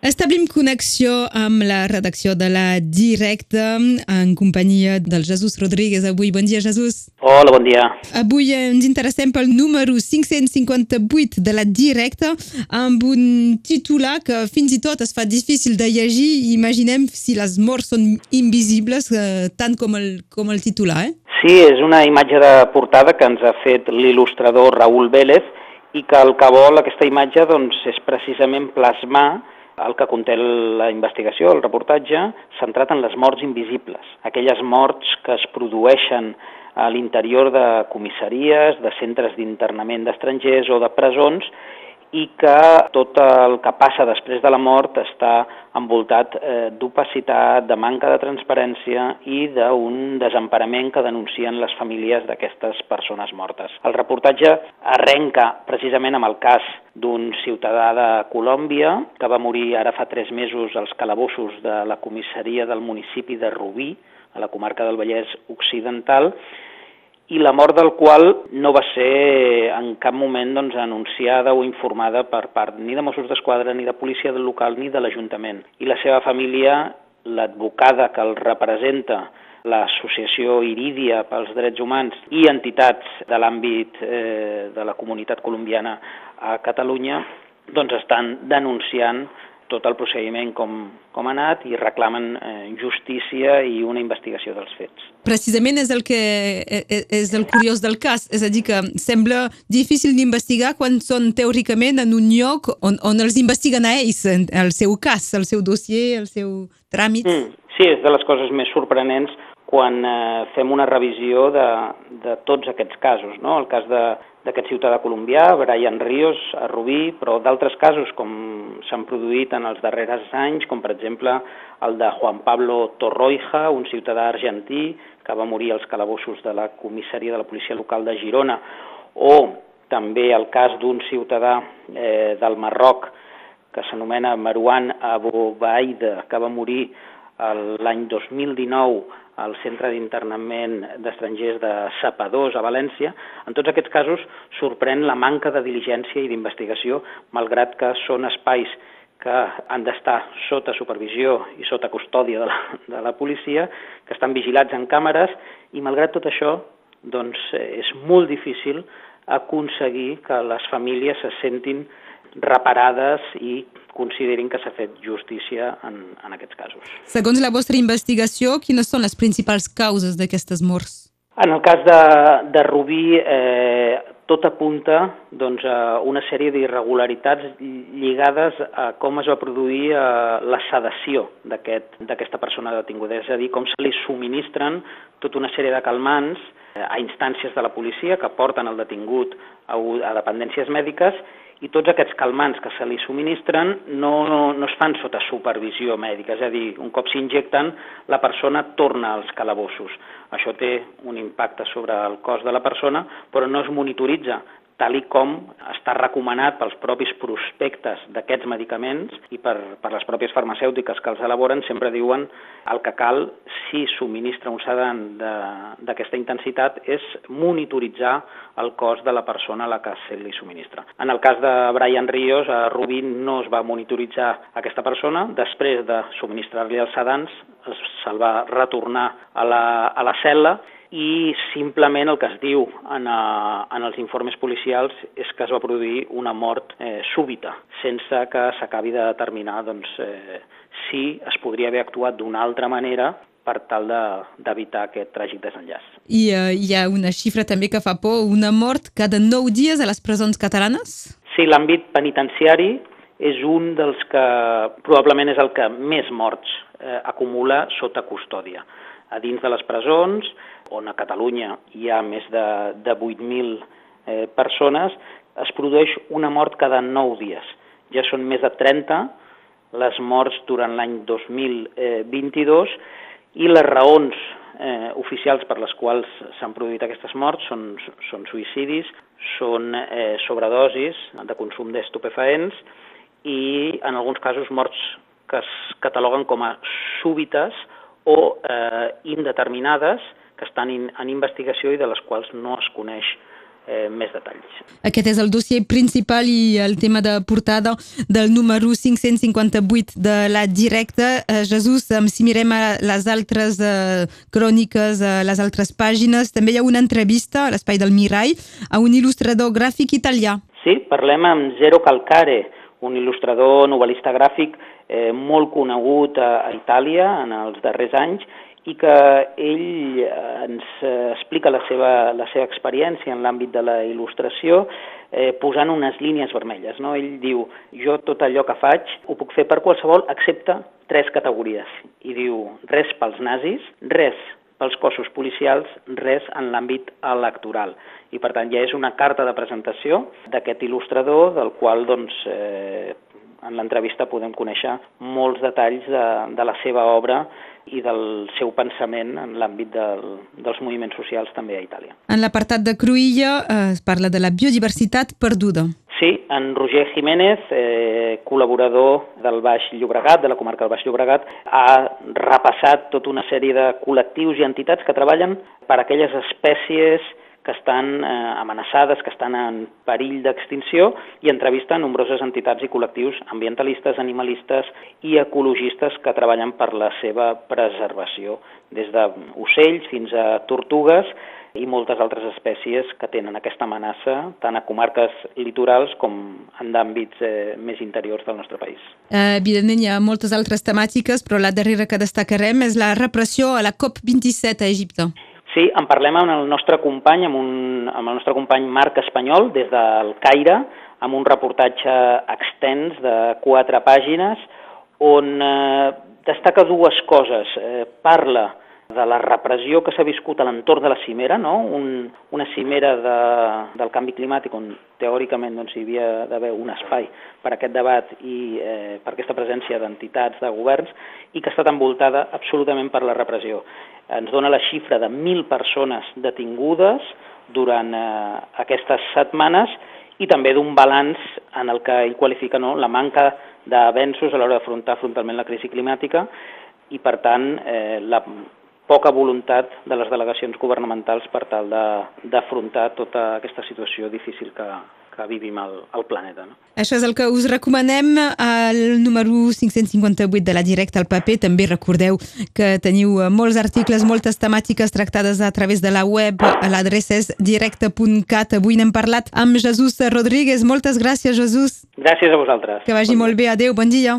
Establim connexió amb la redacció de la Directa en companyia del Jesús Rodríguez. Avui, bon dia, Jesús. Hola, bon dia. Avui ens interessem pel número 558 de la Directa amb un titular que fins i tot es fa difícil de llegir. Imaginem si les morts són invisibles, eh, tant com el, com el titular, eh? Sí, és una imatge de portada que ens ha fet l'il·lustrador Raúl Vélez i que el que vol aquesta imatge doncs, és precisament plasmar el que conté la investigació, el reportatge, centrat en les morts invisibles, aquelles morts que es produeixen a l'interior de comissaries, de centres d'internament d'estrangers o de presons i que tot el que passa després de la mort està envoltat eh, d'opacitat, de manca de transparència i d'un desemparament que denuncien les famílies d'aquestes persones mortes. El reportatge arrenca precisament amb el cas d'un ciutadà de Colòmbia que va morir ara fa tres mesos als calabossos de la comissaria del municipi de Rubí, a la comarca del Vallès Occidental, i la mort del qual no va ser en cap moment doncs, anunciada o informada per part ni de Mossos d'Esquadra, ni de policia del local, ni de l'Ajuntament. I la seva família, l'advocada que el representa, l'Associació Irídia pels Drets Humans i entitats de l'àmbit eh, de la comunitat colombiana a Catalunya, doncs estan denunciant tot el procediment com, com ha anat i reclamen eh, justícia i una investigació dels fets. Precisament és el que eh, eh, és el curiós del cas, és a dir, que sembla difícil d'investigar quan són teòricament en un lloc on, on els investiguen a ells, el seu cas, el seu dossier, el seu tràmit. Mm, sí, és de les coses més sorprenents quan eh, fem una revisió de, de tots aquests casos. No? El cas d'aquest ciutadà colombià, Brian Ríos, a Rubí, però d'altres casos com s'han produït en els darrers anys, com per exemple el de Juan Pablo Torroija, un ciutadà argentí que va morir als calabossos de la comissaria de la policia local de Girona, o també el cas d'un ciutadà eh, del Marroc que s'anomena Marouane Aboubaïda, que va morir l'any 2019 al centre d'internament d'estrangers de Sapadors a València. En tots aquests casos sorprèn la manca de diligència i d'investigació, malgrat que són espais que han d'estar sota supervisió i sota custòdia de la, de la policia, que estan vigilats en càmeres, i malgrat tot això, doncs, és molt difícil aconseguir que les famílies se sentin reparades i considerin que s'ha fet justícia en, en aquests casos. Segons la vostra investigació, quines són les principals causes d'aquestes morts? En el cas de, de Rubí, eh, tot apunta doncs, a una sèrie d'irregularitats lligades a com es va produir eh, la sedació d'aquesta aquest, persona detinguda, és a dir, com se li subministren tota una sèrie de calmants eh, a instàncies de la policia que porten el detingut a, a dependències mèdiques i tots aquests calmants que se li subministren no, no, no es fan sota supervisió mèdica, és a dir, un cop s'injecten, la persona torna als calabossos. Això té un impacte sobre el cos de la persona, però no es monitoritza tal i com està recomanat pels propis prospectes d'aquests medicaments i per, per les pròpies farmacèutiques que els elaboren, sempre diuen el que cal, si subministra un sedant d'aquesta intensitat, és monitoritzar el cos de la persona a la que se li subministra. En el cas de Brian Ríos, a Rubin no es va monitoritzar aquesta persona, després de subministrar-li els sedants, se'l va retornar a la, a la cel·la i simplement el que es diu en, a, eh, en els informes policials és que es va produir una mort eh, súbita, sense que s'acabi de determinar doncs, eh, si es podria haver actuat d'una altra manera per tal d'evitar de, aquest tràgic desenllaç. I uh, hi ha una xifra també que fa por, una mort cada nou dies a les presons catalanes? Sí, l'àmbit penitenciari és un dels que probablement és el que més morts eh, acumula sota custòdia. A dins de les presons on a Catalunya hi ha més de, de 8.000 eh, persones, es produeix una mort cada 9 dies. Ja són més de 30 les morts durant l'any 2022 i les raons eh, oficials per les quals s'han produït aquestes morts són, són suïcidis, són eh, sobredosis de consum d'estupefaents i en alguns casos morts que es cataloguen com a súbites o eh, indeterminades que estan in, en investigació i de les quals no es coneix eh, més detalls. Aquest és el dossier principal i el tema de portada del número 558 de la directa. Eh, Jesús, si mirem a les altres eh, cròniques, a les altres pàgines, també hi ha una entrevista a l'Espai del Mirall a un il·lustrador gràfic italià. Sí, parlem amb Zero Calcare, un il·lustrador novel·lista gràfic eh, molt conegut a, a Itàlia en els darrers anys i que ell eh, ens explica la seva, la seva experiència en l'àmbit de la il·lustració eh, posant unes línies vermelles. No? Ell diu, jo tot allò que faig ho puc fer per qualsevol excepte tres categories. I diu, res pels nazis, res pels cossos policials, res en l'àmbit electoral. I per tant ja és una carta de presentació d'aquest il·lustrador del qual doncs, eh, en l'entrevista podem conèixer molts detalls de, de la seva obra i del seu pensament en l'àmbit del, dels moviments socials també a Itàlia. En l'apartat de Cruïlla eh, es parla de la biodiversitat perduda. Sí, en Roger Jiménez, eh, col·laborador del Baix Llobregat, de la comarca del Baix Llobregat, ha repassat tota una sèrie de col·lectius i entitats que treballen per aquelles espècies que estan eh, amenaçades, que estan en perill d'extinció i entrevista nombroses entitats i col·lectius ambientalistes, animalistes i ecologistes que treballen per la seva preservació, des d'ocells fins a tortugues i moltes altres espècies que tenen aquesta amenaça tant a comarques litorals com en d'àmbits eh, més interiors del nostre país. Eh, evidentment hi ha moltes altres temàtiques, però la darrera que destacarem és la repressió a la COP27 a Egipte. Sí, en parlem amb el nostre company, amb, un, amb el nostre company Marc Espanyol, des del Caire, amb un reportatge extens de quatre pàgines, on eh, destaca dues coses. Eh, parla de la repressió que s'ha viscut a l'entorn de la cimera, no? un, una cimera de, del canvi climàtic on teòricament doncs, hi havia d'haver un espai per a aquest debat i eh, per aquesta presència d'entitats, de governs, i que ha estat envoltada absolutament per la repressió. Ens dona la xifra de 1.000 persones detingudes durant eh, aquestes setmanes i també d'un balanç en el que ell qualifica no, la manca d'avenços a l'hora d'afrontar frontalment la crisi climàtica i, per tant, eh, la poca voluntat de les delegacions governamentals per tal d'afrontar tota aquesta situació difícil que, que vivim al, al planeta. No? Això és el que us recomanem al número 558 de la Directa al paper. També recordeu que teniu molts articles, moltes temàtiques tractades a través de la web. L'adreça és directe.cat. Avui n'hem parlat amb Jesús Rodríguez. Moltes gràcies, Jesús. Gràcies a vosaltres. Que vagi bon molt bé. Adéu, bon dia